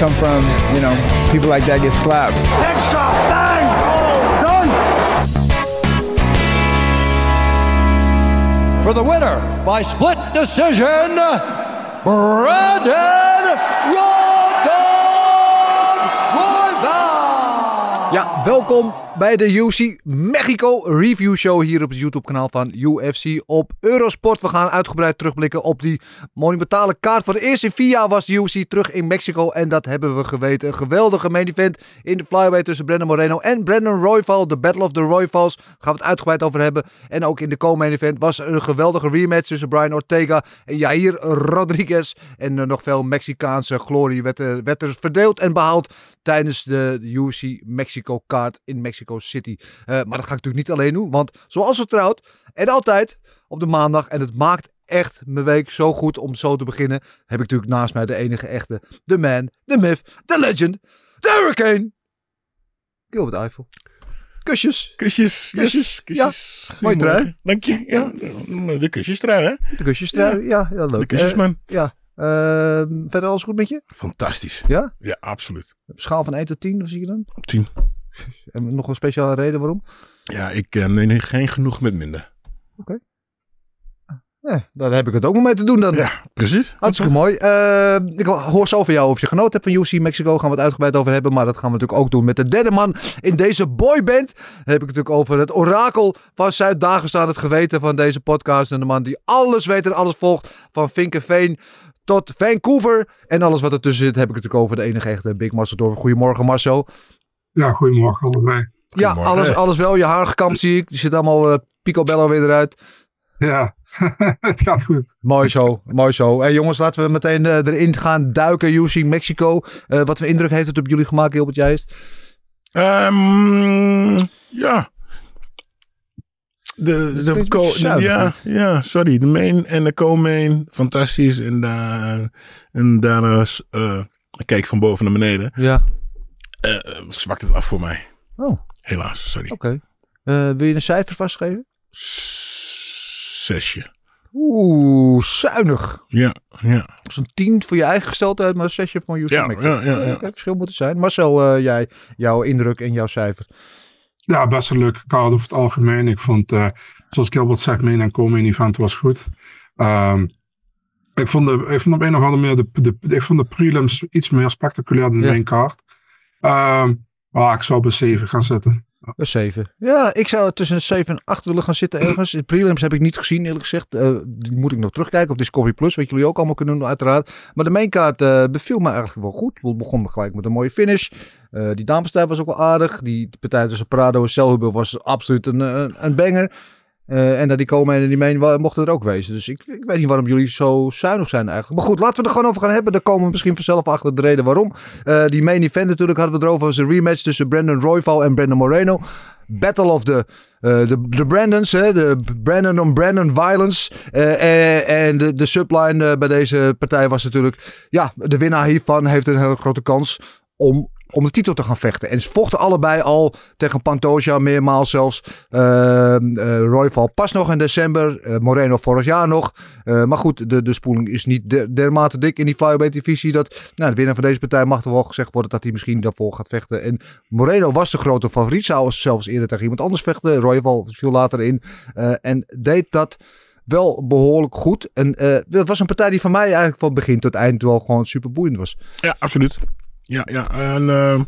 Come from, you know, people like that get slapped. Headshot, bang, oh, done. For the winner by split decision, Brandon Rodon Royval. Ja, welkom bij de UFC Mexico Review Show hier op het YouTube kanaal van UFC op Eurosport. We gaan uitgebreid terugblikken op die monumentale kaart. Voor de eerste vier jaar was de UFC terug in Mexico en dat hebben we geweten. Een geweldige main event in de flyweight tussen Brandon Moreno en Brandon Royval. De Battle of the Royvals gaan we het uitgebreid over hebben. En ook in de co-main event was een geweldige rematch tussen Brian Ortega en Jair Rodriguez. En eh, nog veel Mexicaanse glorie werd, er- werd er verdeeld en behaald tijdens de UFC Mexico kaart in Mexico City. Eh, maar dat ga ik natuurlijk niet alleen doen, want zoals vertrouwd en altijd op de maandag en het maakt echt mijn week zo goed om zo te beginnen, heb ik natuurlijk naast mij de enige echte, de man, de myth, de legend, de hurricane, Gilbert Eiffel. Kusjes. Kusjes, Kusjes, kusjes, ja. kusjes. Mooie trui. Dank je. Ja, de kusjestrui, hè? De kusjes trui. Ja, ja, leuk. De kusjesman. Eh, ja. Eh, verder alles goed met je? Fantastisch. Ja? Ja, absoluut. Schaal van 1 tot 10, wat zie je dan? Tien. En nog een speciale reden waarom? Ja, ik eh, neem geen genoeg met minder. Nee, daar heb ik het ook nog mee te doen dan. Ja, precies. Hartstikke mooi. Eh, ik hoor zo van jou of je genoten hebt van UFC Mexico. Gaan we het uitgebreid over hebben. Maar dat gaan we natuurlijk ook doen met de derde man in deze boyband. Dan heb ik het natuurlijk over het orakel van Zuid-Dagestan. Het geweten van deze podcast. En de man die alles weet en alles volgt. Van Vinkenveen tot Vancouver. En alles wat ertussen zit heb ik het natuurlijk over de enige echte Big Marcel. Goedemorgen Marcel. Ja, goedemorgen allebei. Ja, Goedemorgen. alles, alles wel. Je haar gekamd zie ik. Die zit allemaal eh picobello weer eruit. Ja, het gaat goed. Mooi zo, mooi zo. Hey jongens, laten we meteen eh, erin gaan duiken. UFC Mexico. Eh, wat voor indruk heeft het op jullie gemaakt, Gilbert Jijst? Ehm, ja. De, de co- ja, ja, sorry. De main en de co-main, fantastisch. En, daar en daarna uh, kijk van boven naar beneden. Ja. Eh zwakt het af voor mij. Oh, oké. Helaas, sorry. Eh, wil je een cijfer vastgeven? Zesje. Oeh, zuinig. Ja, ja. Zo'n 10 voor je eigen gesteldheid, maar een 6 van UFC Ja, ja, ja, ja. Oké, verschil moet er zijn. Marcel, eh, jij, jouw indruk en jouw cijfer. Ja, best een leuke kaart over het algemeen. Ik vond, eh, zoals Gilbert zegt, main en co-main event was goed. Ehm, ik, vond de, ik vond op een of andere manier de, de, ik vond de prelims iets meer spectaculair dan de Ja. main kaart. Maar ik zou bij 7 gaan zitten. Een 7. Ja, ik zou tussen een 7 en 8 willen gaan zitten ergens. De prelims heb ik niet gezien, eerlijk gezegd. Eh, die moet ik nog terugkijken op Discovery Plus, wat jullie ook allemaal kunnen doen, uiteraard. Maar de mainkaart eh beviel me eigenlijk wel goed. We begonnen gelijk met een mooie finish. Eh, die damespartij was ook wel aardig. Die partij tussen Prado en Selhubel was absoluut een, een banger. Eh, en dat die komen en die wa- mochten er ook wezen. Dus ik, ik weet niet waarom jullie zo zuinig zijn eigenlijk. Maar goed, laten we er gewoon over gaan hebben. Daar komen we misschien vanzelf achter de reden waarom. Eh, die main event natuurlijk hadden we erover. was een rematch tussen Brandon Royval en Brandon Moreno. Battle of the, eh, de, Brandons. Hè, de Brandon on Brandon violence. En de, de subline bij deze partij was natuurlijk... Ja, de winnaar hiervan heeft een hele grote kans om, om de titel te gaan vechten. En ze vochten allebei al tegen Pantoja, meermaals zelfs. Uh, Royval pas nog in december. eh, Moreno vorig jaar nog. Eh, maar goed, de, de spoeling is niet de- dermate dik in die flyweight divisie. Dat nou, de winnaar van deze partij mag er wel gezegd worden dat hij misschien daarvoor gaat vechten. En Moreno was de grote favoriet. Zou zelfs eerder tegen iemand anders vechten. Royval viel later in. eh, en deed dat wel behoorlijk goed. En eh, dat was een partij die van mij eigenlijk van begin tot eind wel gewoon super boeiend was. Ja, absoluut. Ja, ja. En, eh,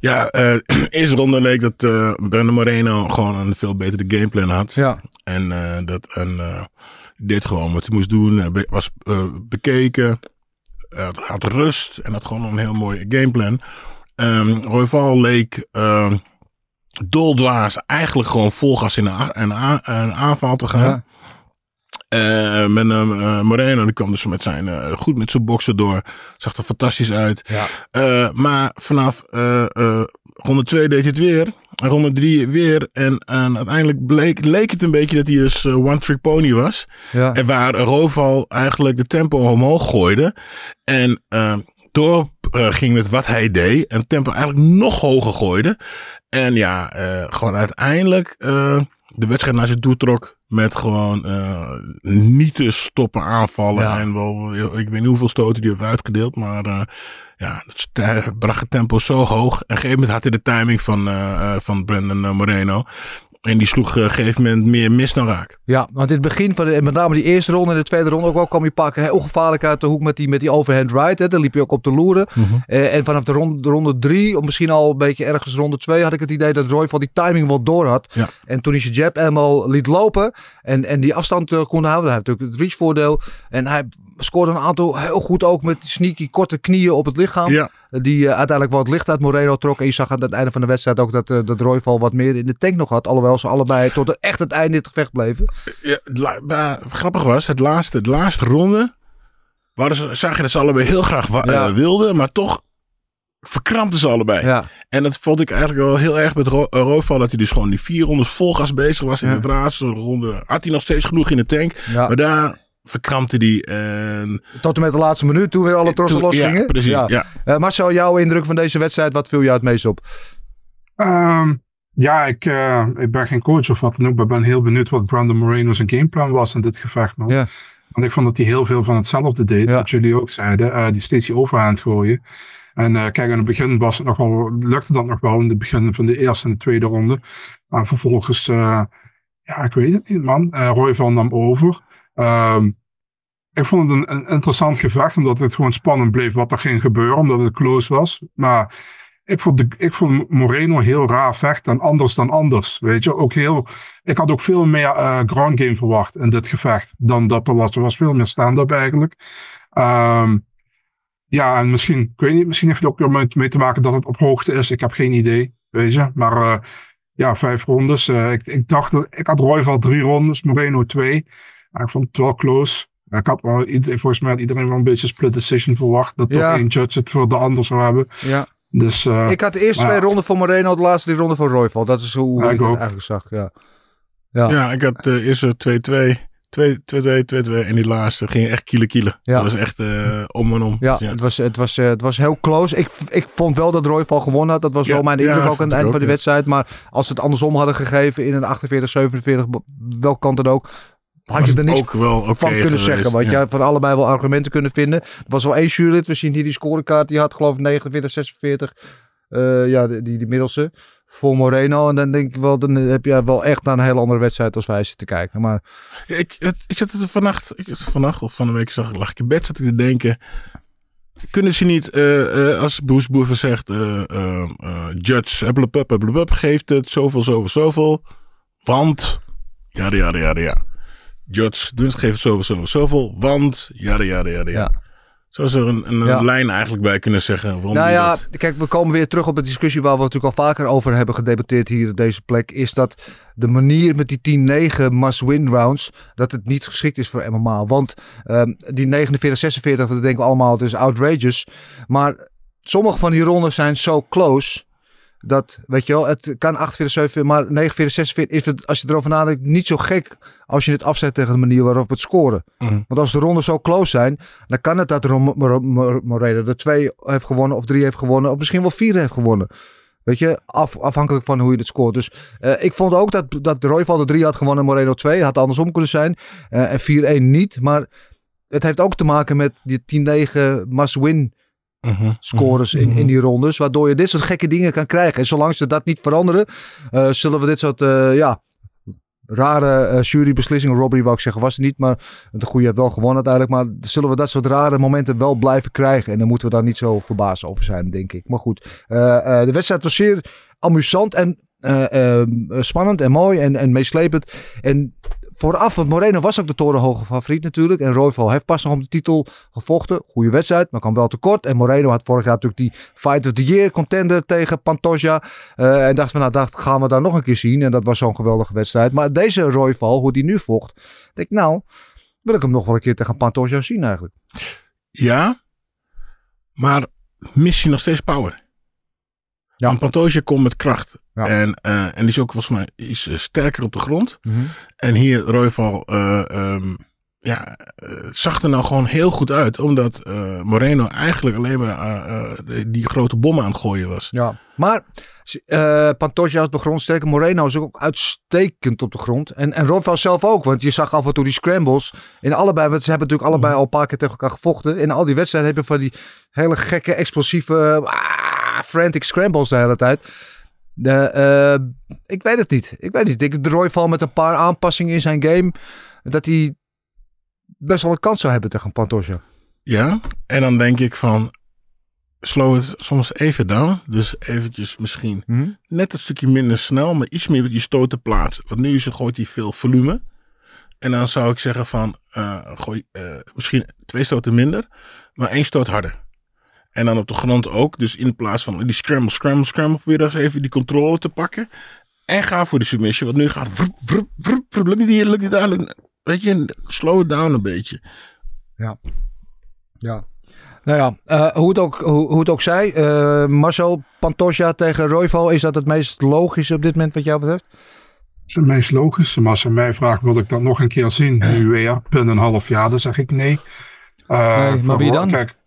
ja, eh eerste ronde leek dat eh Brandon Moreno gewoon een veel betere gameplan had. Ja. En, eh, dat, en deed gewoon wat hij moest doen. Was bekeken. Had rust. En had gewoon een heel mooi gameplan. Ehm Royval leek ehm doldwaas eigenlijk gewoon vol gas in een, a- een, a- een aanval te gaan. Ja. Eh, met eh, Moreno, die kwam dus met zijn, goed met zijn boksen door. Zag er fantastisch uit. Ja. Maar vanaf ronde 2 deed hij het weer. En ronde 3 weer. En, en uiteindelijk bleek, leek het een beetje dat hij dus one trick pony was. Ja. En waar Roval eigenlijk de tempo omhoog gooide. En door ging met wat hij deed. En het tempo eigenlijk nog hoger gooide. En ja, gewoon uiteindelijk de wedstrijd naar zich toe trok. Met gewoon eh, niet te stoppen aanvallen. Ja. En wel, ik weet niet hoeveel stoten die heeft uitgedeeld. Maar eh, ja, het bracht het tempo zo hoog. En op een gegeven moment had hij de timing van, eh, van Brandon Moreno. En die sloeg eh, op een gegeven moment meer mis dan raak. Ja, want in het begin van de, en met name die eerste ronde en de tweede ronde ook wel kwam hij pakken heel gevaarlijk uit de hoek met die, met die overhand right. Hè. Daar liep hij ook op de loeren. Eh, en vanaf de ronde, de ronde drie, of misschien al een beetje ergens ronde twee, had ik het idee dat Roy van die timing wel door had. Ja. En toen hij zijn jab eenmaal liet lopen en, en die afstand eh, kon houden, hij heeft natuurlijk het reach voordeel. En hij scoorde een aantal heel goed ook met sneaky korte knieën op het lichaam. Ja, Die eh, uiteindelijk wel het licht uit Moreno trok. En je zag aan het einde van de wedstrijd ook dat, eh dat Royval wat meer in de tank nog had. Alhoewel ze allebei tot echt het einde in het gevecht bleven. Ja, het la- maar het grappig was, het laatste, het laatste ronde. Waren ze, zag je dat ze allebei heel graag wa- Ja. eh, wilden, maar toch verkrampten ze allebei. Ja, En dat vond ik eigenlijk wel heel erg met Ro eh, Royval, dat hij dus gewoon die vier rondes vol gas bezig was. In Ja. de laatste ronde had hij nog steeds genoeg in de tank. ja. Maar daar verkrampte hij. En tot en met de laatste minuut toen weer alle trossen toen- losgingen. Ja, precies. Ja. Eh, Marcel, jouw indruk van deze wedstrijd, wat viel jou het meest op? Ehm, ja, ik, eh, ik ben geen coach of wat dan ook, maar ik ben heel benieuwd wat Brandon Moreno zijn gameplan was in dit gevecht, man. Ja. Want ik vond dat hij heel veel van hetzelfde deed, Ja. wat jullie ook zeiden. eh, die steeds die overhand gooien. En eh, kijk, in het begin was het nog wel, lukte dat nog wel in het begin van de eerste en de tweede ronde. Maar vervolgens, eh, ja, ik weet het niet, man. Uh, Roy van nam over. Ehm, ik vond het een, interessant gevecht, omdat het gewoon spannend bleef wat er ging gebeuren, omdat het close was. Maar ik vond, de, ik vond Moreno heel raar vechten en anders dan anders. Weet je, ook heel. Ik had ook veel meer eh, ground game verwacht in dit gevecht dan dat er was. Er was veel meer stand-up eigenlijk. Ehm, ja, en misschien, ik weet niet, misschien heeft het ook weer mee, mee te maken dat het op hoogte is. Ik heb geen idee, weet je. Maar eh, ja, vijf rondes. Eh, ik, ik dacht, dat, ik had Royval drie rondes, Moreno twee. Maar ik vond het wel close. Ik had wel, iedereen- volgens mij had iedereen wel een beetje split decision verwacht. Dat Ja. toch één judge het voor de ander zou hebben. Ja. Dus eh, ik had de eerste twee ja. ronden voor Moreno, de laatste drie ronden voor Royval. Dat is hoe Ja, ik ik het ook. eigenlijk zag. Ja. Ja, ik had de eerste 2-2. 2-2, 2-2. En die laatste ging echt kielen kielen. Ja. Dat was echt eh, om en om. Ja, Dus Het, was, het, was, eh, het was heel close. Ik, ik vond wel dat Royval gewonnen had. Dat was Ja, wel mijn ja, indruk ook aan het einde van de ja. wedstrijd. Maar als ze het andersom hadden gegeven in een 48, 47, welk kant dan ook, had je er niet ook wel van kunnen geweest, zeggen. Want ja. had van allebei wel argumenten kunnen vinden. Er was wel één jurylid. We zien hier die scorekaart. Die had geloof ik 49, 46. eh, ja, die, die, die middelste. Voor Moreno. En dan denk ik wel, dan heb je wel echt naar een hele andere wedstrijd als wij zitten kijken. Maar Ja, Ik, het, ik zat er vannacht, ik, vannacht of van een week zag, lag ik in bed, zat ik te denken. Kunnen ze niet, eh, eh, als Bruce Boeven zegt, judge, blub, blub, blub, geeft het zoveel, zoveel, zoveel. Want, ja, ja, ja, ja. Judge, dus geeft het zoveel. Want, ja, ja, ja, ja. Zou ze er een, een Ja. lijn eigenlijk bij kunnen zeggen? Waarom Nou ja, dat- kijk, we komen weer terug op de discussie waar we natuurlijk al vaker over hebben gedebatteerd hier op deze plek. Is dat de manier met die 10-9 must-win rounds, dat het niet geschikt is voor MMA. Want ehm, die 49-46, dat denken we allemaal, het is outrageous. Maar sommige van die rondes zijn zo close. Dat, weet je wel, het kan 48, 7, maar 49, 46 is het, als je erover nadenkt, niet zo gek als je het afzet tegen de manier waarop het scoren. Mhm. Want als de rondes zo close zijn, dan kan het dat Moreno er twee heeft gewonnen, of drie heeft gewonnen, of misschien wel vier heeft gewonnen. Weet je, af, afhankelijk van hoe je het scoort. Dus eh, ik vond ook dat, dat Royval de drie had gewonnen en Moreno 2. Had andersom kunnen zijn. Eh, en 4-1 niet. Maar het heeft ook te maken met die 10-9 must-win Mhm. scores in, in die rondes. Waardoor je dit soort gekke dingen kan krijgen. En zolang ze dat niet veranderen, eh, zullen we dit soort eh, ja, rare eh, jurybeslissingen. Robbery wou ik zeggen, was het niet. Maar de goede heeft wel gewonnen uiteindelijk. Maar zullen we dat soort rare momenten wel blijven krijgen. En dan moeten we daar niet zo verbaasd over zijn, denk ik. Maar goed, de wedstrijd was zeer amusant en spannend en mooi en, en meeslepend. En vooraf, want Moreno was ook de torenhoge favoriet natuurlijk. En Royval heeft pas nog om de titel gevochten. Goede wedstrijd, maar kwam wel tekort. En Moreno had vorig jaar natuurlijk die Fight of the Year contender tegen Pantoja. Uh, en dacht van, nou, dat gaan we daar nog een keer zien. En dat was zo'n geweldige wedstrijd. Maar deze Royval, hoe die nu vocht, denk ik, nou, wil ik hem nog wel een keer tegen Pantoja zien eigenlijk. Ja, maar mis je nog steeds power. Ja. Want Pantoja komt met kracht. Ja. En, uh, en die is ook volgens mij is, uh, sterker op de grond. Mhm. En hier Royval uh, um, ja, zag er nou gewoon heel goed uit. Omdat Moreno eigenlijk alleen maar die grote bommen aan het gooien was. Ja, maar Pantoja op de grond sterker. Moreno is ook uitstekend op de grond. En, en Royval zelf ook. Want je zag af en toe die scrambles. In allebei, want ze hebben natuurlijk allebei al een paar keer tegen elkaar gevochten. In al die wedstrijden heb je van die hele gekke, explosieve... Ah, frantic scrambles de hele tijd. De, uh, ik weet het niet. Ik weet niet. Ik denk de Royval met een paar aanpassingen in zijn game. Dat hij best wel een kans zou hebben tegen Pantoja. Ja, en dan denk ik van. Slow het soms even down. Dus eventjes misschien Mhm. net een stukje minder snel, maar iets meer met die stoten plaatsen. Want nu is het, gooit hij veel volume. En dan zou ik zeggen van, uh, gooi uh, misschien twee stoten minder, maar één stoot harder. En dan op de grond ook. Dus in plaats van die scramble, scramble, scramble, probeer eens even die controle te pakken. En ga voor de submission. Want nu gaat lukt niet hier, lukt niet daar. lukt- Weet je, slow it down een beetje. Ja. Ja. Nou ja, uh, hoe, het ook, hoe, hoe het ook zij. Uh, Marcel Pantoja tegen Royval. Is dat het meest logische op dit moment wat jou betreft? Dat is het meest logische. Maar als je mij vraagt, wil ik dat nog een keer zien? Nu weer, binnen een half jaar, dan zeg ik nee. Uh, nee maar wie dan? Kijk,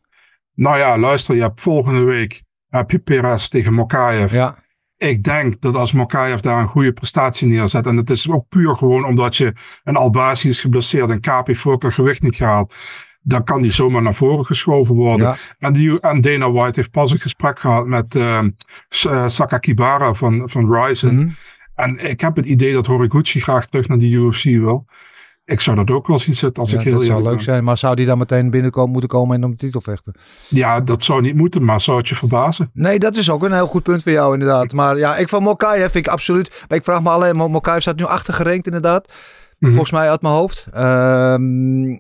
nou ja, luister, je hebt volgende week heb je Perez tegen Mokaev. Ja. Ik denk dat als Mokaev daar een goede prestatie neerzet, en het is ook puur gewoon omdat je een Albazi is geblesseerd en Kapi voor gewicht niet gehaald, dan kan die zomaar naar voren geschoven worden. Ja. En, die, en Dana White heeft pas een gesprek gehad met uh, Sakakibara van, van Ryzen. Mhm. En ik heb het idee dat Horiguchi graag terug naar die UFC wil. Ik zou dat ook wel zien zitten als ja, ik heel Dat zou leuk ben. zijn, maar zou die dan meteen binnenkomen moeten komen en om de titel vechten? Ja, dat zou niet moeten, maar zou het je verbazen? Nee, dat is ook een heel goed punt voor jou inderdaad. Maar ja, ik van Mokaev vind ik absoluut... Maar ik vraag me alleen, Mokaev staat nu achter gerankt inderdaad. Mhm. Volgens mij uit mijn hoofd. Um,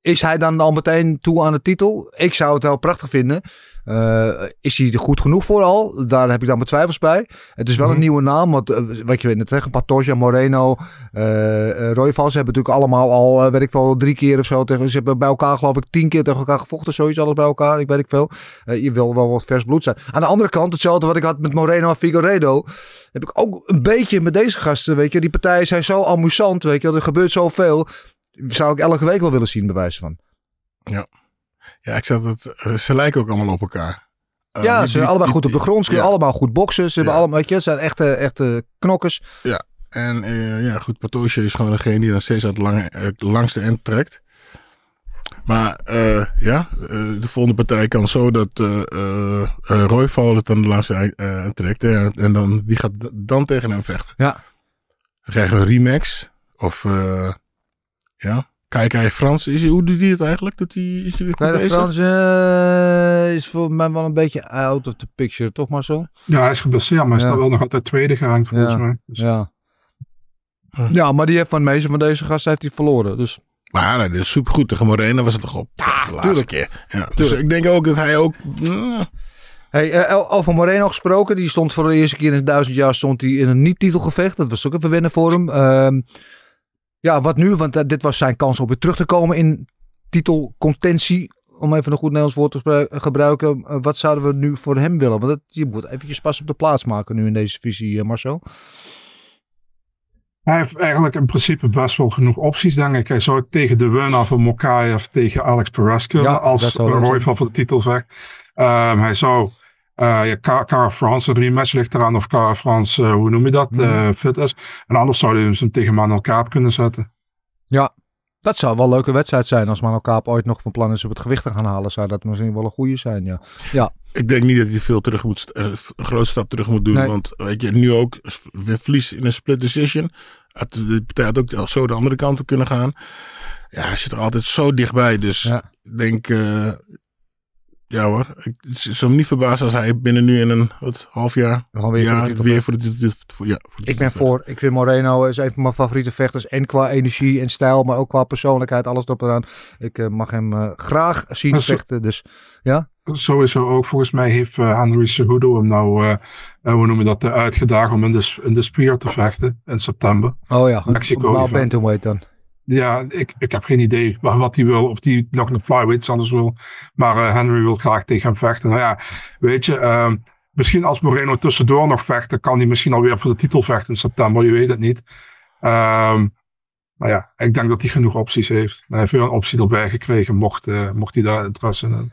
is hij dan al meteen toe aan de titel? Ik zou het wel prachtig vinden. Uh, is hij er goed genoeg voor al? Daar heb ik dan mijn twijfels bij. Het is wel Mhm. een nieuwe naam. Want uh, wat je weet, tegen Pantoja, Moreno, uh, hebben natuurlijk allemaal al, weet ik wel, drie keer of zo. Tegen, ze hebben bij elkaar geloof ik tien keer tegen elkaar gevochten. Zoiets alles bij elkaar. Ik weet ik veel. Je wil wel wat vers bloed zijn. Aan de andere kant, hetzelfde wat ik had met Moreno en Figueiredo. Heb ik ook een beetje met deze gasten. Weet je, die partijen zijn zo amusant. Weet je, er gebeurt zoveel. Zou ik elke week wel willen zien, bewijs van. Ja. Ja, ik zat het. Ze lijken ook allemaal op elkaar. Uh, ja, ze zijn allebei goed op de grond. Ze kunnen ja. allemaal goed boksen. Ze hebben allemaal, weet je, ze zijn echte, echte knokkers. Ja, en uh, ja, goed, Patosje is gewoon degene die dan steeds aan het lange, uh, langste eind trekt. Maar uh, ja, de volgende partij kan zo dat uh, Royval het aan de langste eind trekt. En dan, wie gaat dan tegen hem vechten? Ja. Dan krijgen we een remax. Of ja, Kijk, hij Frans, is, hoe doet hij het eigenlijk? Doet hij, is hij weer goed bezig? Frans uh, is voor mij wel een beetje out of the picture, toch maar zo? Ja, hij is geblesseerd, maar hij Ja. is dan wel nog altijd tweede gerankt volgens Ja. mij. Dus, Ja. Huh. ja, maar die heeft van meeste van deze gasten heeft hij verloren. Dus Maar nee, dit is supergoed. Tegen Moreno was het toch op ja, de laatste tuurlijk. keer. Ja, dus Tuurlijk. ik denk ook dat hij ook... mm, Hey, uh, over Moreno gesproken. Die stond voor de eerste keer in duizend jaar stond hij in een niet-titelgevecht. Dat was ook even wennen voor hem. Ja, wat nu? Want uh, dit was zijn kans om weer terug te komen in titelcontentie. Om even een goed Nederlands woord te gebru gebruiken. Uh, wat zouden we nu voor hem willen? Want je moet eventjes pas op de plaats maken nu in deze visie, Marcel. Hij heeft eigenlijk in principe best wel genoeg opties, denk ik. Hij zou tegen de winnaar van Mokaev tegen Alex Perez kunnen. Ja, als Roy voor de titel vecht. Um, hij zou... Uh, ja, Cara Cara France, een rematch ligt eraan of Cara France, uh, hoe noem je dat, Mhm. uh, fit is. En anders zou hij hem tegen Manuel Kaap kunnen zetten. Ja, dat zou wel een leuke wedstrijd zijn. Als Manuel Kaap ooit nog van plan is op het gewicht te gaan halen, zou dat misschien wel een goede zijn. Ja, ja. Ik denk niet dat hij veel terug moet, een grote stap terug moet doen. Nee. Want weet je, nu ook weer verlies in een split decision. Had de partij had ook zo de andere kant op kunnen gaan. Ja, hij zit er altijd zo dichtbij. Dus Ja. ik denk, Ja hoor, ik het zou me niet verbazen als hij binnen nu in een wat, half jaar, Gewoon weer voor de ja, titel weer voor de voor- Ja, voor de Ik ben voor. Ik vind Moreno is een van mijn favoriete vechters. En qua energie en stijl, maar ook qua persoonlijkheid. Alles erop en eraan. Ik eh, mag hem eh, graag zien Maar zo- vechten. Dus ja. Sowieso ook. Volgens mij heeft eh, Henry Cejudo hem nou, eh, eh, hoe noem je dat, uitgedaagd om in de, in de spier te vechten in september. Oh ja. Mexico Normaal event. bantamweight dan. Ja, ik, ik heb geen idee wa- wat hij wil. Of hij nog een flyweights anders wil. Maar eh, Henry wil graag tegen hem vechten. Nou ja, weet je, ehm, misschien als Moreno tussendoor nog vecht, dan kan hij misschien alweer voor de titel vechten in september. Je weet het niet. Ehm maar ja, ik denk dat hij genoeg opties heeft. Hij heeft weer een optie erbij gekregen, mocht, eh, mocht hij daar interesse in hebben.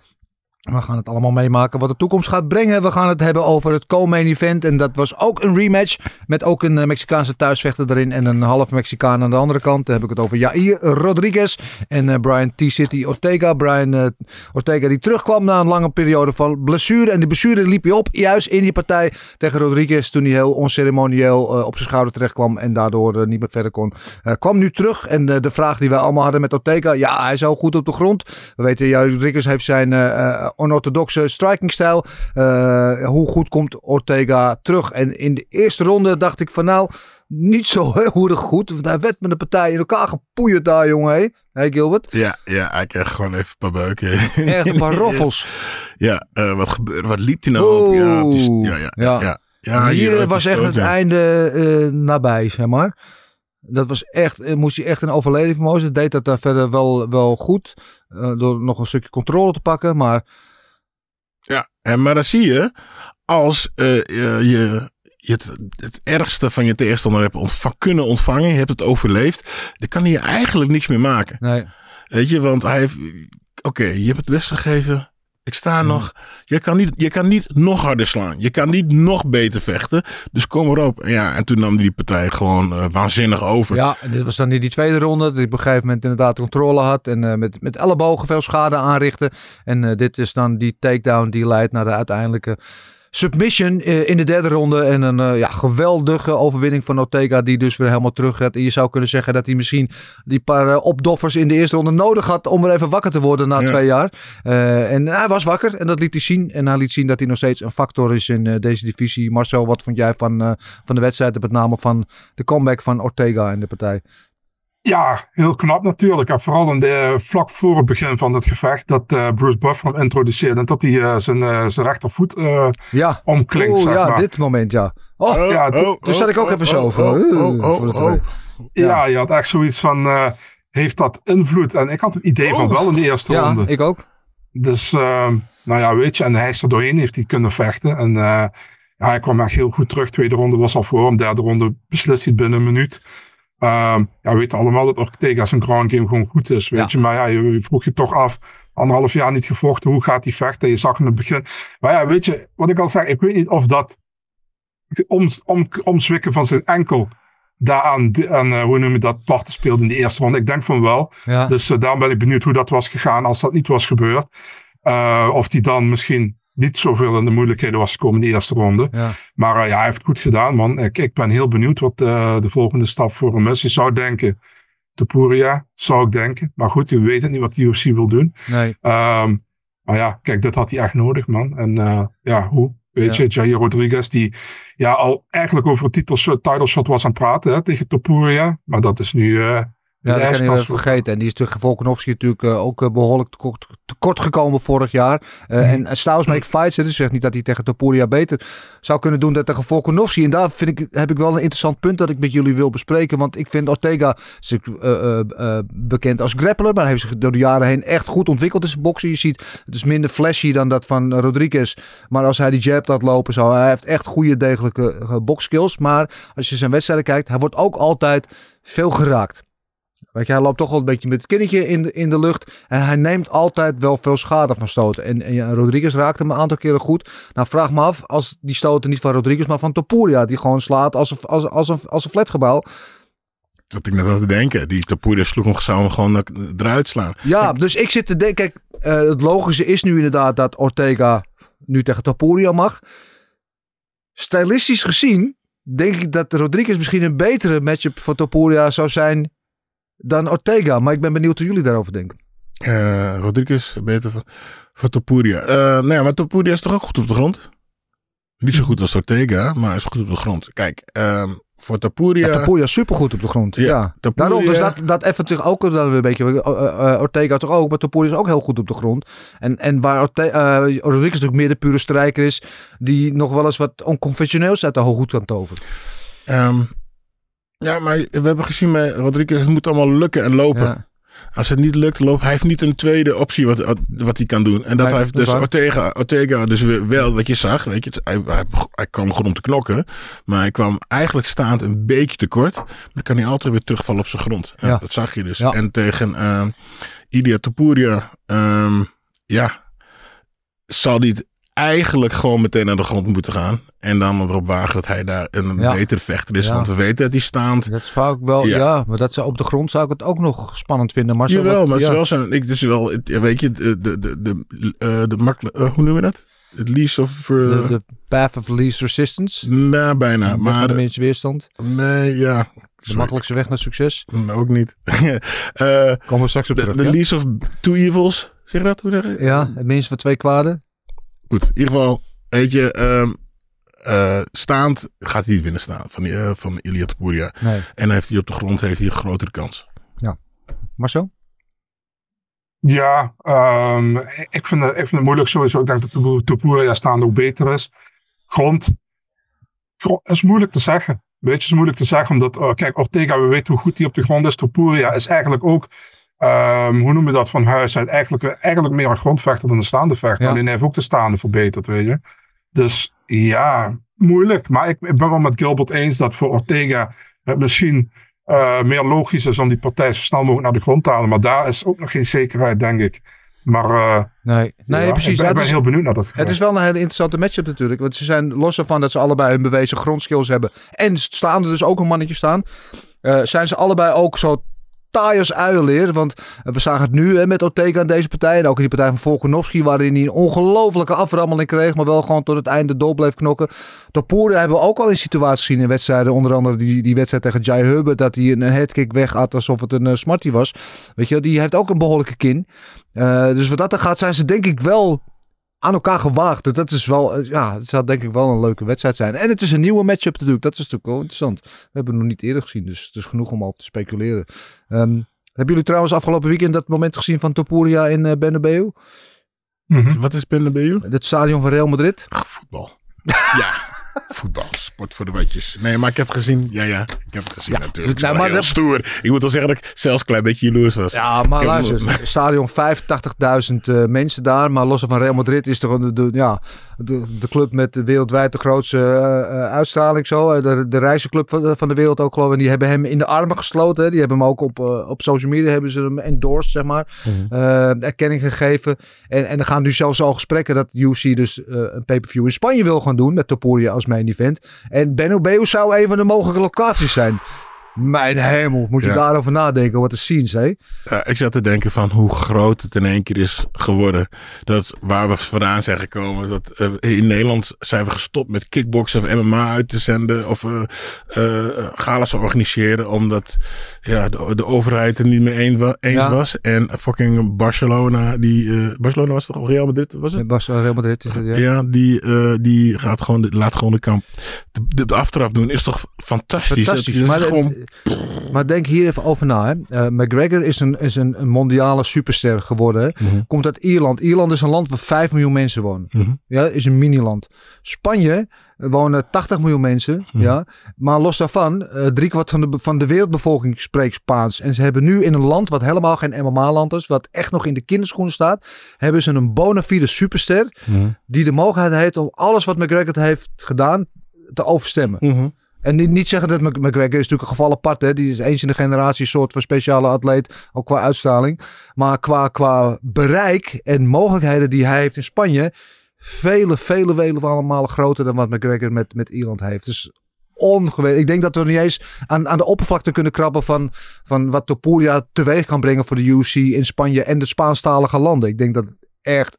We gaan het allemaal meemaken wat de toekomst gaat brengen. We gaan het hebben over het co-main event. En dat was ook een rematch. Met ook een eh, Mexicaanse thuisvechter erin. En een half Mexicaan aan de andere kant. Dan heb ik het over Jair Rodriguez. En eh, Brian T-City Ortega. Brian eh, Ortega die terugkwam na een lange periode van blessure. En die blessure liep hij op. Juist in die partij tegen Rodriguez. Toen hij heel onceremonieel op zijn schouder terecht kwam. En daardoor niet meer verder kon. Kwam nu terug. En de vraag die wij allemaal hadden met Ortega. Ja, hij is al goed op de grond. We weten, Jair Rodriguez heeft zijn onorthodoxe strikingstijl. Eh, hoe goed komt Ortega terug? En in de eerste ronde dacht ik van nou, niet zo heel erg goed. Want hij werd met de partij in elkaar gepoeierd daar, jongen. Hé, hey, Gilbert? Ja, ja, hij kreeg gewoon even een paar beuken. Echt een paar roffels. Ja, eh, wat gebeurde? Wat liep hij nou op? Ja, is- ja, ja, Ja. ja. hier hier eh, was echt het einde eh, nabij, zeg maar. Dat was echt, eh, moest hij echt een overleden vermogen. Deed dat dan verder wel, wel goed. eh, door nog een stukje controle te pakken. Maar Ja, en, maar dan zie je, als eh, je, je het, het ergste van je tegenstander hebt kunnen ontvangen, je hebt het overleefd, dan kan hij je eigenlijk niks meer maken. nee. Weet je, want hij heeft, oké, je hebt het best gegeven. Ik sta nog. Je kan, niet, je kan niet nog harder slaan. Je kan niet nog beter vechten. Dus kom erop. En Ja, en toen nam die partij gewoon eh, waanzinnig over. Ja, en dit was dan in die tweede ronde. Dat hij op een gegeven moment inderdaad controle had. En eh, met, met ellebogen veel schade aanrichten. En eh, dit is dan die takedown die leidt naar de uiteindelijke submission eh, in de derde ronde. En een eh, ja, geweldige overwinning van Ortega. Die dus weer helemaal terug gaat. En je zou kunnen zeggen dat hij misschien die paar eh, opdoffers in de eerste ronde nodig had. Om er even wakker te worden na Ja. twee jaar. En hij was wakker. En dat liet hij zien. En hij liet zien dat hij nog steeds een factor is in deze divisie. Marcel, wat vond jij van, van de wedstrijd? en Met name van de comeback van Ortega in de partij. Ja, heel knap natuurlijk. En vooral in de, vlak voor het begin van het gevecht dat eh, Bruce Buffer hem introduceerde. En dat hij eh, zijn, eh, zijn rechtervoet eh, Ja. omklinkt, zeg ja, maar. dit moment, ja. Oh, Oh, ja, oh, toen- zat ik ook oh, even zo oh, van, oh, oh, voor het oh, oh. Ja, je had echt zoiets van, eh, heeft dat invloed? En ik had het idee van Oh. wel in de eerste ja, ronde. ik ook. Dus, ehm, nou ja, weet je, en hij is er doorheen, heeft hij kunnen vechten. En eh, ja, hij kwam echt heel goed terug. Tweede ronde was al voor hem. Derde ronde beslist hij het binnen een minuut. Ehm, ja, we weten allemaal dat Ortega zijn ground game gewoon goed is, weet Ja. je. Maar ja, je, je vroeg je toch af, anderhalf jaar niet gevochten, hoe gaat hij vechten? Je zag in het begin. Maar ja, weet je, wat ik al zeg, ik weet niet of dat om, om, omzwikken van zijn enkel daaraan, aan, eh, hoe noem je dat, parten speelde in de eerste ronde. Ik denk van wel. Ja. Dus uh, daarom ben ik benieuwd hoe dat was gegaan als dat niet was gebeurd. Uh, of die dan misschien niet zoveel in de moeilijkheden was gekomen in de eerste ronde. Ja. Maar uh, ja, hij heeft het goed gedaan, man. Ik, ik ben heel benieuwd wat uh, de volgende stap voor hem is. Je zou denken, Topuria, zou ik denken. Maar goed, je weet het niet wat de UFC wil doen. Nee. Um, maar ja, kijk, dit had hij echt nodig, man. En uh, ja, hoe? Weet ja. je, Jair Rodriguez, die ja, al eigenlijk over het titel, title shot was aan het praten hè, tegen Topuria. Maar dat is nu... Ja, dat kan je wel vergeten. En die is tegen Volkanovski natuurlijk uh, ook uh, behoorlijk tekort, tekort gekomen vorig jaar. Uh, mm. En Styles make fights. Dus zegt niet dat hij tegen Topuria beter zou kunnen doen dan tegen Volkanovski. En daar vind ik, heb ik wel een interessant punt dat ik met jullie wil bespreken. Want ik vind Ortega is uh, bekend als grappler. Maar hij heeft zich door de jaren heen echt goed ontwikkeld in zijn boksen. Je ziet, het is minder flashy dan dat van Rodriguez. Maar als hij die jab laat lopen, zo, hij heeft echt goede degelijke bokskills. Maar als je zijn wedstrijden kijkt, hij wordt ook altijd veel geraakt. Weet je, hij loopt toch wel een beetje met het kinnetje in de, in de lucht. En hij neemt altijd wel veel schade van stoten. En, en ja, Rodriguez raakte hem een aantal keren goed. Nou, vraag me af als die stoten niet van Rodriguez, maar van Topuria. Die gewoon slaat als een, als, als een, als een flatgebouw. Dat ik net aan te denken. Die Topuria sloeg hem, zou hem gewoon eruit slaan. Ja, dus ik zit te denken. Kijk, uh, het logische is nu inderdaad dat Ortega nu tegen Topuria mag. Stylistisch gezien denk ik dat Rodriguez misschien een betere matchup voor Topuria zou zijn dan Ortega. Maar ik ben benieuwd hoe jullie daarover denken. Eh, Rodriguez beter van, van Topuria. Eh nee, maar Topuria is toch ook goed op de grond? Niet zo goed als Ortega, maar is goed op de grond. Kijk, ehm, voor Topuria... Ja, Tapuria is supergoed op de grond. Ja, Ja, Tapuria- Daarom, dus dat, dat effent zich ook een beetje. eh, Ortega toch ook, maar Tapuria is ook heel goed op de grond. En, en waar Orte, eh, Rodriguez natuurlijk meer de pure strijker is, die nog wel eens wat onconventioneels uit de hooghoed kan toveren. Ehm, ja, maar we hebben gezien met Rodriguez, het moet allemaal lukken en lopen. Ja. Als het niet lukt, loopt hij heeft niet een tweede optie wat, wat hij kan doen. En dat heeft dus. Ortega, Ortega dus wel, wat je zag, weet je, hij, hij, hij kwam gewoon om te knokken. Maar hij kwam eigenlijk staand een beetje tekort. Maar dan kan hij altijd weer terugvallen op zijn grond. Ja. Dat zag je dus. Ja. En tegen ehm Ilia Topuria, ehm, ja, zal het eigenlijk gewoon meteen naar de grond moeten gaan. En dan erop wagen dat hij daar een Ja. betere vechter is. Ja. Want we weten dat hij staand Dat zou ik wel, Ja. ja. maar dat zou, op de grond zou ik het ook nog spannend vinden. Maar Jawel, wat- maar het is wel zo'n... Ik, is wel, weet je, de, de, de, de, eh, de eh, hoe noemen we dat? Het least of... eh, de, de path of least resistance. nou, bijna. Maar... de minste weerstand. Nee, ja. De makkelijkste weg naar succes. Mm, Ook niet. Eh, Komen we straks op de terug. de ja? least of two evils. Zeg dat? Hoe zeg je? ja, het minste van twee kwaden. Goed, in ieder geval, weet je, ehm, eh, staand gaat hij niet winnen staan van, die, eh, van Ilia Topuria. Nee. En heeft hij op de grond heeft hij een grotere kans. Marcel? Ja, ehm, ik, vind het, ik vind het moeilijk sowieso. Ik denk dat Topuria staande ook beter is. Grond, grond is moeilijk te zeggen. Weet je, is moeilijk te zeggen. Omdat, oh, kijk, Ortega, we weten hoe goed hij op de grond is. Topuria is eigenlijk ook, ehm, hoe noem je dat van huis uit? Eigenlijk, eigenlijk meer een grondvechter dan een staande vechter. Ja. Alleen hij heeft ook de staande verbeterd, weet je. Dus ja, moeilijk. Maar ik, ik ben wel met Gilbert eens dat voor Ortega het misschien eh, meer logisch is om die partij zo snel mogelijk naar de grond te halen. Maar daar is ook nog geen zekerheid, denk ik. Maar eh, Nee, nee ja, precies. ik ben, ik ben het, is, heel benieuwd naar dat. het is wel een hele interessante matchup natuurlijk. Want ze zijn los ervan dat ze allebei hun bewezen grondskills hebben. En staan er dus ook een mannetje staan. eh, zijn ze allebei ook zo taai als uilenleer. Want eh, we zagen het nu hè, met Ortega in deze partij. En ook in die partij van Volkanovski. Waarin hij een ongelofelijke aframmeling kreeg. Maar wel gewoon tot het einde door bleef knokken. Topuria hebben we ook al in situaties gezien in wedstrijden. Onder andere die, die wedstrijd tegen Jai Herbert. Dat hij een, headkick wegat alsof het een uh, smartie was. Weet je, die heeft ook een behoorlijke kin. Uh, dus wat dat er gaat zijn ze denk ik wel aan elkaar gewaagd. Dus dat is wel, uh, ja, het zal denk ik wel een leuke wedstrijd zijn. En het is een nieuwe matchup natuurlijk. Dat is natuurlijk wel interessant. We hebben het nog niet eerder gezien. Dus het is genoeg om over te speculeren. Um, hebben jullie trouwens afgelopen weekend dat moment gezien van Topuria in uh, Bernabeu? Mm -hmm. Wat is Bernabeu? Het stadion van Real Madrid. Ach, voetbal. ja. Voetbal, sport voor de watjes. Nee, maar ik heb gezien. Ja, ja, ik heb het gezien ja, natuurlijk. Nou, maar heel dat... stoer. Ik moet wel zeggen dat ik zelfs een klein beetje jaloers was. Ja, maar luister. Stadion 85.000 uh, mensen daar. Maar los van Real Madrid is toch de, de, ja, de, de club met de wereldwijd de grootste uh, uitstraling. Zo. De, de reizenclub van de, van de wereld ook geloof ik. En die hebben hem in de armen gesloten. Die hebben hem ook op, uh, op social media hebben ze hem endorsed, zeg maar. Mm -hmm. erkenning gegeven. En, en er gaan nu zelfs al gesprekken dat UC dus een pay-per-view in Spanje wil gaan doen. Met Topuria als event. En Bernabeu zou een van de mogelijke locaties zijn. Mijn hemel, moet je ja. daarover nadenken wat de scenes, hè? Ja, ik zat te denken van hoe groot het in één keer is geworden. Dat waar we vandaan zijn gekomen. Dat, uh, in Nederland zijn we gestopt met kickboksen of MMA uit te zenden. Of uh, uh, galas te organiseren. Omdat ja, de, de overheid er niet mee eens, eens ja. was. En fucking Barcelona, die, Barcelona was toch Real Madrid? Was het? Barcelona, Real Madrid is het, ja. Ja, die, die gaat gewoon, laat gewoon de kamp. De, de aftrap doen is toch fantastisch. Fantastisch. Dat, maar, gewoon... maar denk hier even over na. Hè. Uh, McGregor is een, is een, een mondiale superster geworden. Mhm. Mm -hmm. Komt uit Ierland. Ierland is een land waar 5 miljoen mensen wonen. Mm -hmm. Ja, is een miniland. Spanje wonen 80 miljoen mensen. Mhm. Mm -hmm. ja. Maar los daarvan, uh, driekwart van de, van de wereldbevolking spreekt Spaans. En ze hebben nu in een land wat helemaal geen MMA-land is, wat echt nog in de kinderschoenen staat, hebben ze een bona fide superster Mhm. die de mogelijkheid heeft om alles wat McGregor heeft gedaan te overstemmen. En niet, niet zeggen dat McGregor is natuurlijk een geval apart. Hè? Die is eens in de generatie een soort van speciale atleet. Ook qua uitstraling. Maar qua, qua bereik en mogelijkheden die hij heeft in Spanje. Vele, vele, vele malen groter dan wat McGregor met, met Ierland heeft. Dus ongewezen. Ik denk dat we niet eens aan, aan de oppervlakte kunnen krabben van, van wat Topuria teweeg kan brengen voor de UFC in Spanje en de Spaanstalige landen. Ik denk dat het echt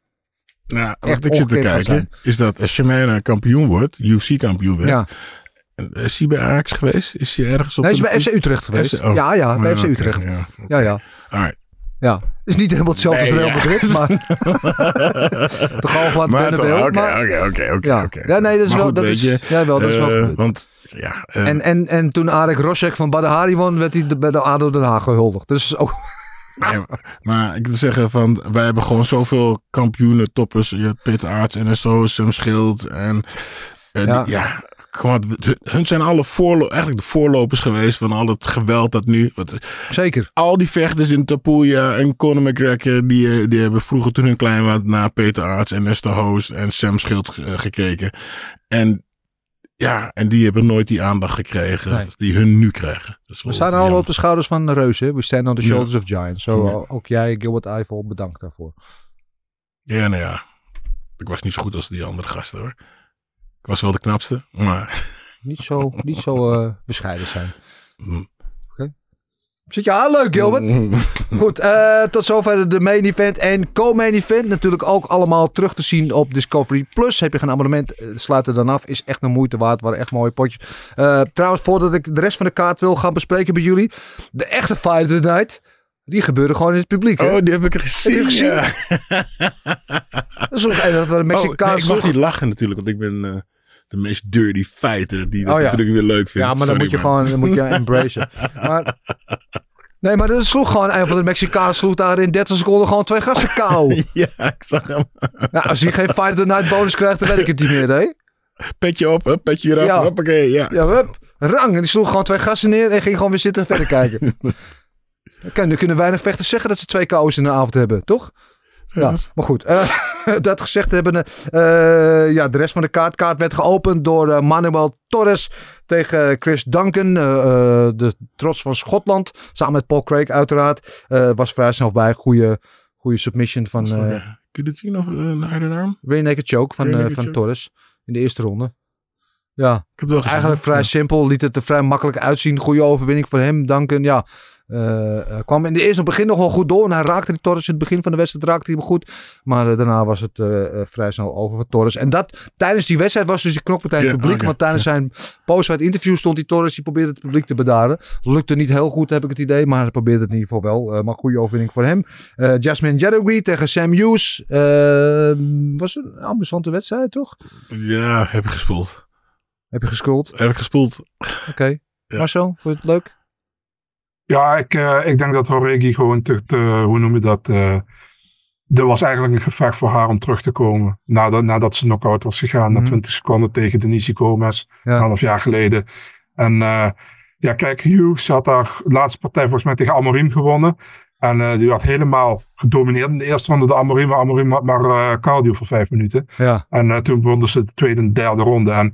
nou, wat ik zit te kijken, is dat als Shemena kampioen wordt, UFC kampioen werd, ja. Is hij bij Ajax geweest? Is hij ergens op Nee, hij is bij FC Utrecht geweest. FC, oh. Ja, ja, bij oh, FC okay, Utrecht. Ja, okay. ja. ja. Alright. Ja, is niet helemaal hetzelfde Nee, als Real ja. Madrid, maar... de Galgenwaard Maar oké, oké, oké, oké, Ja. Ja, nee, dat is Maar wel- goed, dat is- je, ja, wel, dat is wel eh, goed. Want, ja, eh, En, en, en toen Arek Rosek van Badahari won, werd hij bij de ADO Den Haag gehuldigd. Dus ook... Nee, maar- maar ik wil zeggen van, wij hebben gewoon zoveel kampioenen, toppers. Je hebt Peter Aarts, NSO, Sam Schild en Ja. die- ja. Op, hun- zijn alle voorlo eigenlijk de voorlopers geweest van al het geweld dat nu. Wat, Zeker. al die vechters in Tapuya en Conor McGregor, die, eh, die hebben vroeger toen hun klein was naar Peter Aarts en Nestor Hoos en Sam Schild eh, gekeken. En ja, en die hebben nooit die aandacht gekregen Nee. die hun nu krijgen. We staan allemaal op de schouders van de reuzen. We stand on the Ja. shoulders of giants. Zo Ja. ook jij, Gilbert Eiffel, bedankt daarvoor. Ja, nou ja. Ik was niet zo goed als die andere gasten hoor. Ik was wel de knapste, maar... Niet zo, niet zo eh, bescheiden zijn. Mm. Zit je aan? Leuk, Gilbert. Goed, eh, tot zover de main event en co-main event. Natuurlijk ook allemaal terug te zien op Discovery Plus. Heb je geen abonnement, eh, sluit er dan af. Is echt een moeite waard. Waren echt mooie potjes. Trouwens, voordat ik de rest van de kaart wil gaan bespreken bij jullie. De echte Fight of the Night. Die gebeurde gewoon in het publiek. Hè? Oh, die heb ik gezien. Heb gezien? ja. Dat is een andere Oh, nee, Mexicaanse... ik mag niet lachen natuurlijk, want ik ben eh, de meest dirty fighter die dat Oh, ja. natuurlijk weer leuk vindt. Ja, maar dan moet je man. gewoon dan moet je embracen. Maar, nee, maar dat sloeg gewoon een van de Mexicanen sloeg daar in 30 seconden gewoon twee gasten kou. Ja, ik zag hem. Ja, als hij geen Fight of the Night bonus krijgt, dan weet ik het niet meer, hè? Petje op, hup, petje eraf, Ja. hoppakee, ja. Ja, hup, rang. En die sloeg gewoon twee gasten neer en ging gewoon weer zitten en verder kijken. Dan kunnen, kunnen weinig vechters zeggen dat ze twee kou's in de avond hebben, toch? Ja, maar goed. eh, dat gezegd hebben, eh, ja, de rest van de kaart, kaart werd geopend door eh, Manuel Torres tegen Chris Duncan, de trots van Schotland. Samen met Paul Craig uiteraard. Was vrij snel bij. Goede, goede submission van eh Kun je het zien of een harde arm? Rear Naked Choke van, naked van choke. Torres in de eerste ronde. Ja, Ik heb het wel gezien. eigenlijk vrij Ja. simpel. Liet het er vrij makkelijk uitzien. Goede overwinning voor hem. Duncan, ja. Eh, kwam in de eerste begin nog wel goed door. En hij raakte die Torres in het begin van de wedstrijd raakte hij hem goed. Maar eh, daarna was het vrij snel over voor Torres. En dat tijdens die wedstrijd was dus de knokpartij het Ja, publiek. oké. Want tijdens zijn post interview stond die Torres. Die probeerde het publiek te bedaren. Lukte niet heel goed heb ik het idee. Maar hij probeerde het in ieder geval wel. Maar goede overwinning voor hem. Jasmine Jadogui tegen Sam Hughes. Was een ambitiante wedstrijd toch? Ja, heb ik gespoeld. Heb je gescrolld? Heb ik gespoeld. Oké. Ja. Marcel, vond je het leuk? Ja, ik, eh, ik denk dat Horegi gewoon te, te- hoe noem je dat? eh er was eigenlijk een gevecht voor haar om terug te komen. Nadat, nadat ze knock-out was gegaan na Mhm. 20 seconden tegen Denise Gomez. Ja. Een half jaar geleden. En eh, ja, kijk, Hughes had haar laatste partij volgens mij tegen Amorim gewonnen. En die had helemaal gedomineerd in de eerste ronde de Amorim. Maar Amorim had maar cardio voor vijf minuten. Ja. En toen wonnen ze de tweede en derde ronde. En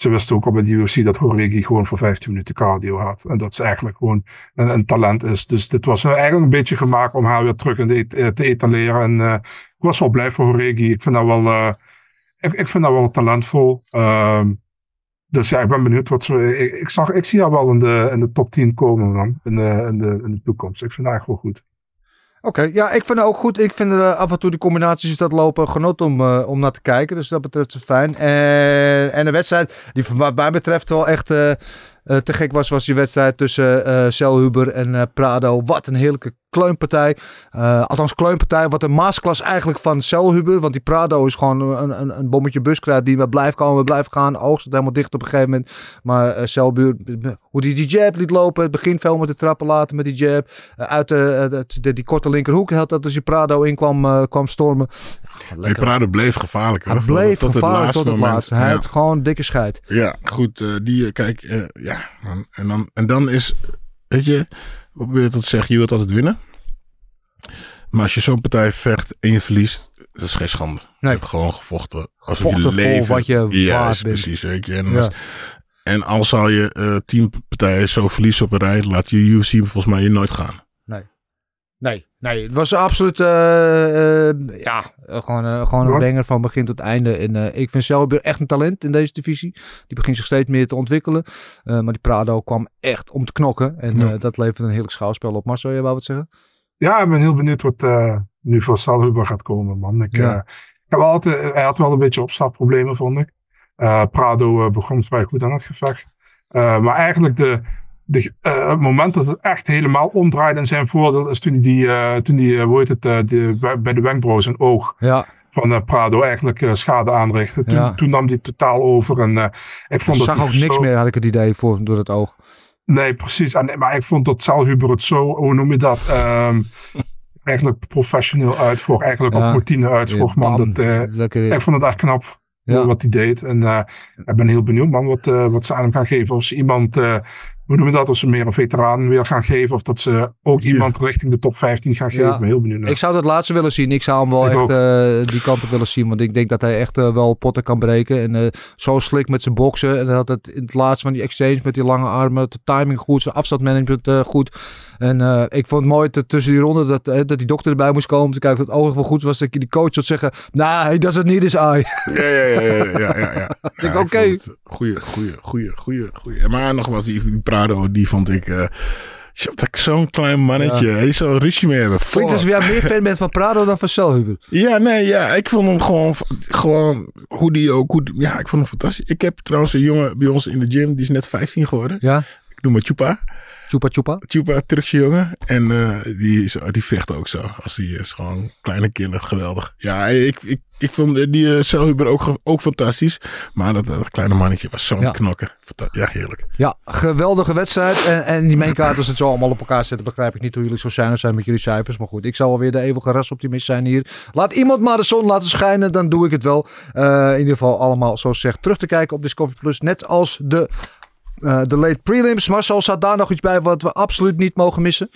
ze wisten ook al bij de UFC dat Horegi gewoon voor 15 minuten cardio had. En dat ze eigenlijk gewoon een, een talent is. Dus dit was eigenlijk een beetje gemaakt om haar weer terug in eh, te etaleren. En eh, ik was wel blij voor Horegi. Ik vind dat wel, eh, ik, ik vind dat wel talentvol. Ehm, dus ja, ik ben benieuwd wat ze. Ik, zag, ik zie haar wel in de, in de top 10 komen, man. In de, in, de, in de toekomst. Ik vind haar echt wel goed. Oké, ja, ik vind het ook goed. Ik vind er af en toe de combinaties dat lopen genot om, eh, om naar te kijken. Dus dat betreft is fijn. En, en de wedstrijd, die wat mij betreft wel echt eh, eh, te gek was, was die wedstrijd tussen eh Selhuber en eh, Prado. Wat een heerlijke kleunpartij. Eh, althans, kleunpartij. Wat een masterclass eigenlijk van Selhuber. Want die Prado is gewoon een, een, een bommetje buskruid die maar blijft komen, blijft gaan. Oogst het helemaal dicht op een gegeven moment. Maar Selhuber, hoe die die jab liet lopen. Het begin veel met de trappen later met die jab. Eh, uit de, de, de- die korte linkerhoek had dat als die Prado in kwam, kwam stormen. Ja, Prado bleef gevaarlijk. Hij bleef tot gevaarlijk tot het moment. Hij Ja. had gewoon dikke scheid. Ja, goed. die, kijk, ja. En dan, en dan is, weet je, wat probeer je tot te zeggen? Je wilt altijd winnen. Maar als je zo'n partij vecht en je verliest, dat is geen schande. Je Nee. hebt gewoon gevochten. Alsof Gevochten je voor leven. wat je ja, waard is bent. precies. Je. En, Ja. als, en al zal je eh tien partijen zo verliezen op een rij, laat je UFC volgens mij je nooit gaan. Nee, nee, het was absoluut eh, eh, ja, gewoon, gewoon een banger van begin tot einde. En ik vind Selby echt een talent in deze divisie. Die begint zich steeds meer te ontwikkelen. Eh, maar die Prado kwam echt om te knokken. En Ja. eh, dat levert een heerlijk schouwspel op. Marcel, jij wou wat zeggen? Ja, ik ben heel benieuwd wat eh, nu voor Salhuber gaat komen, man. Ik, Ja. eh, ik heb altijd, hij had wel een beetje opstapproblemen, vond ik. Eh, Prado eh, begon vrij goed aan het gevecht. Eh, maar eigenlijk de, de, uh, het moment dat het echt helemaal omdraaide in zijn voordeel is toen hij die, uh, toen die uh, hoe heet het, die, bij de wenkbrauw zijn oog ja. van Prado eigenlijk schade aanrichtte. Toen, Ja. toen nam hij totaal over en ik vond Ik dat zag ook niks meer, had ik het idee, voor, door het oog. Nee, precies. En, maar ik vond dat Zaalhuber het zo, hoe noem je dat? Ehm, eigenlijk professioneel uitvoer. Eigenlijk Ja. op routine uitvoer. man. Dat, eh, ik vond het echt knap Ja. wat hij deed. En eh, ik ben heel benieuwd man wat, eh, wat ze aan hem gaan geven. Of ze iemand, hoe noem je dat? Of ze meer een veteraan weer gaan geven. Of dat ze ook Ja. iemand richting de top 15 gaan geven. Ja. Ik ben heel benieuwd. naar. Ik zou dat laatste willen zien. Ik zou hem wel Ik echt eh, die kant op willen zien. Want ik denk dat hij echt eh, wel potten kan breken. En eh, zo slik met zijn boksen. En hij had het in het laatste van die exchange met die lange armen. De timing goed, zijn afstandmanagement eh, goed. En eh, ik vond het mooi dat tussen die ronde dat, dat die dokter erbij moest komen. Te kijken of het oog wel goed was. Dat je die coach zou zeggen. Nou, hij does it niet his eye. Ja, ja, ja, ja, ja, ja. ja. Ja, oké. het Goeie, goeie, goeie, goeie, goeie. Maar nog wat, die, die Die vond ik... dat ik Zo'n klein mannetje. Hij zou ruzie mee hebben. Klinkt alsof jij meer fan bent van Prado dan van Selhuber. Ja, nee, ja. Ik vond hem gewoon, gewoon hoe die ook... Hoe, ja, ik vond hem fantastisch. Ik heb trouwens een jongen bij ons in de gym, die is net 15 geworden. Ja? Ik noem hem Chupa. Chupa chupa. Chupa, Turkse jongen. En eh, die, is, die vecht ook zo. Als die is gewoon kleine kinderen. Geweldig. Ja, ik, ik, ik vond die uh, Selhuber ook, ook fantastisch. Maar dat, dat kleine mannetje was zo'n Ja. knokken. Ja, heerlijk. Ja, geweldige wedstrijd. En, en die mainkaart, als het zo allemaal op elkaar zetten, begrijp ik niet hoe jullie zo zuinig zijn met jullie cijfers. Maar goed, ik zal wel weer de eeuwige rasoptimist zijn hier. Laat iemand maar de zon laten schijnen, dan doe ik het wel. Eh, in ieder geval allemaal, zoals gezegd, terug te kijken op Discovery Plus. Net als de, eh, de late prelims. Marcel, staat daar nog iets bij wat we absoluut niet mogen missen?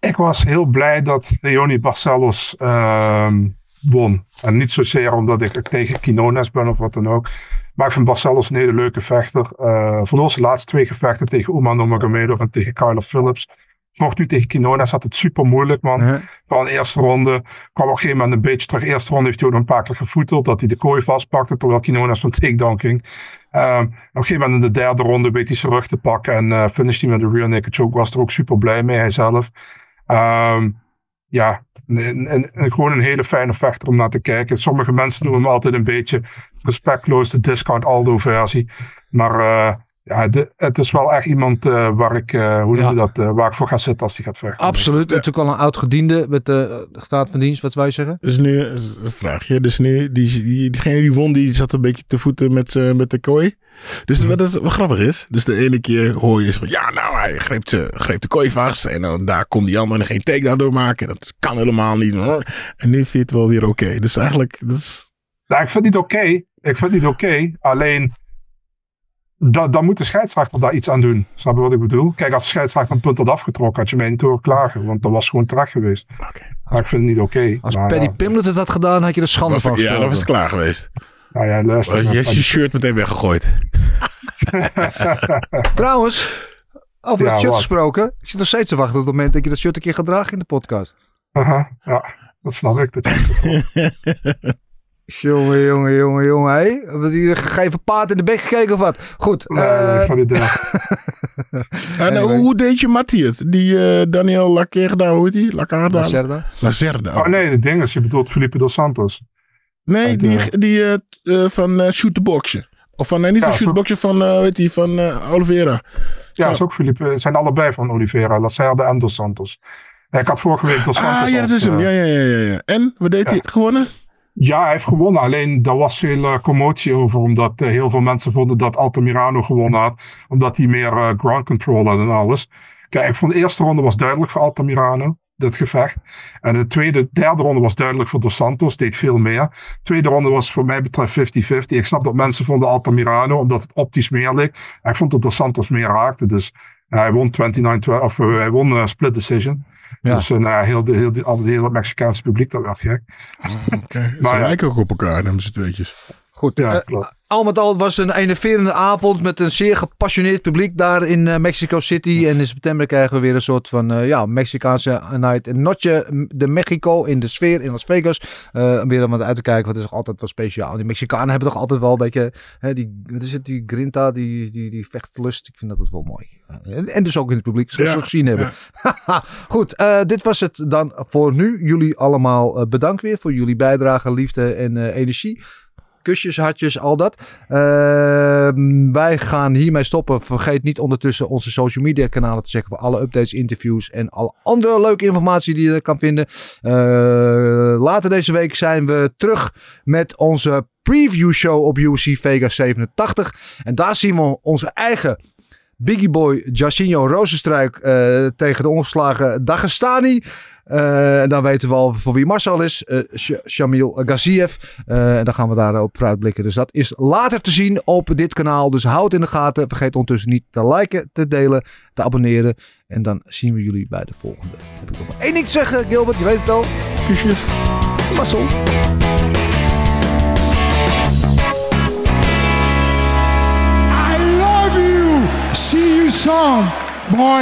Ik was heel blij dat Leonie Barcelos ehm, won. En niet zozeer omdat ik tegen Quinones ben of wat dan ook. Maar ik vind Barcelos een hele leuke vechter. Eh verloor zijn laatste twee gevechten tegen Umar Nurmagomedov en tegen Kyler Phillips. Vocht nu tegen Quinones, had het super moeilijk man. Van de eerste ronde kwam op een gegeven moment een beetje terug. Eerste ronde heeft hij ook een paar keer gevoeteld. Dat hij de kooi vastpakte terwijl Quinones van takedown ging. Ehm, op een gegeven moment in de derde ronde weet hij zijn rug te pakken. En uh, hij met een rear naked choke. Was er ook super blij mee, hij zelf. Ehm, ja, gewoon een hele fijne vechter om naar te kijken. Sommige mensen noemen hem altijd een beetje respectloos de discount Aldo versie. Maar eh, ja, de- het is wel echt iemand eh, waar ik, eh, hoe noem je Ja. dat, eh, waar ik voor ga zitten als hij gaat vechten. Absoluut. Natuurlijk al een oud gediende met de staat van dienst, wat wij zeggen. Dus nu is een vraagje. Dus nu, die, die, diegene die won, die zat een beetje te voeten met, eh, met de kooi. Dus wat, het, wat grappig is, dus de ene keer hoor je van, ja nou, hij greep de, greep de kooi vast. En dan daar kon die andere geen takedown door maken. Dat kan helemaal niet. hoor. En nu vind je het wel weer oké. Dus eigenlijk, dat is... Nou, ik vind het niet oké. Ik vind het niet oké. Alleen, da, dan moet de scheidsrechter daar iets aan doen. Snap je wat ik bedoel? Kijk, als de scheidsrechter een punt had afgetrokken, had je mij niet horen klagen. Want dat was gewoon terecht geweest. Maar ik vind het niet oké. Als Maar, Paddy ja, Pimlet het had gedaan, had je er schande van ja, dan was het klaar geweest. nou ja, luister. Je hebt je shirt meteen weggegooid. Trouwens, over Ja, het shirt wat? gesproken. Ik zit nog steeds te wachten op het moment dat je dat shirt een keer gaat dragen in de podcast. Aha, ja, dat snap ik. Dat Jongen, jongen, jongen, jongen. Hé? Wat hier gegeven paard in de bek gekeken of wat? Goed. Nee, eh, van die dingen. En eh, hoe deed je Mattie het? Die eh, Daniel Lacerda, hoe heet die? Lacerda? Lacerda. Lacerda. Oh nee, de ding is, je bedoelt Felipe dos Santos. Nee, Uit, die, eh, die van eh, Shoot the Boxen. Of van, nee, niet Ja, van Shoot Boxen, van, eh weet die, van eh, Oliveira. Ja, Zo. is ook Felipe. Het zijn allebei van Oliveira, Lacerda en dos Santos. Ik had vorige week dos Santos Ah, ja, dat is hem. Ja, ja, ja, ja, ja. En, wat deed Ja. hij? Gewonnen? Ja, hij heeft gewonnen. Alleen daar was veel eh, commotie over. Omdat eh, heel veel mensen vonden dat Altamirano gewonnen had. Omdat hij meer eh, ground control had en alles. Kijk, vond de eerste ronde was duidelijk voor Altamirano. Dit gevecht. En de tweede, derde ronde was duidelijk voor Dos Santos. Deed veel meer. Tweede ronde was voor mij betreft 50-50. Ik snap dat mensen vonden Altamirano. Omdat het optisch meer leek. Ik vond dat Dos Santos meer raakte. Dus hij won 29 of hij won split decision. Ja. Dus eh, nou, heel, de, heel, de, al het hele Mexicaanse publiek, dat werd gek. Oké. Ze Maar lijken ook op elkaar, dan ze tweetjes. Goed. Ja, eh, klopt. al met al het was een enerverende avond met een zeer gepassioneerd publiek daar in eh, Mexico City. En in september krijgen we weer een soort van eh, ja, Mexicaanse night. Een notje de Mexico in de sfeer in Las Vegas. Om weer om wat uit te kijken, want het is toch altijd wel speciaal. Die Mexicanen hebben toch altijd wel een beetje, hè, die, wat is het, die grinta, die, die, die vechtlust. Ik vind dat het wel mooi. En, dus ook in het publiek, zoals Ja, we gezien hebben. Goed, dit was het dan voor nu. Jullie allemaal bedankt weer voor jullie bijdrage, liefde en energie. Kusjes, hartjes, al dat. Ehm, wij gaan hiermee stoppen. Vergeet niet ondertussen onze social media kanalen te checken voor alle updates, interviews en alle andere leuke informatie die je kan vinden. Eh, later deze week zijn we terug met onze preview show op UFC Vegas 87. En daar zien we onze eigen Biggie Boy Jacinho Rozenstruik eh, tegen de ongeslagen Dagestani. Eh, en dan weten we al voor wie Marcel is. eh Sh- Shamil Gaziev. Eh, en dan gaan we daarop vooruitblikken. Dus dat is later te zien op dit kanaal. Dus houd in de gaten. Vergeet ondertussen niet te liken, te delen, te abonneren. En dan zien we jullie bij de volgende. Heb ik nog één ding te zeggen, Gilbert. Je weet het al. Kusjes. Marcel. I love you. See you soon, boy.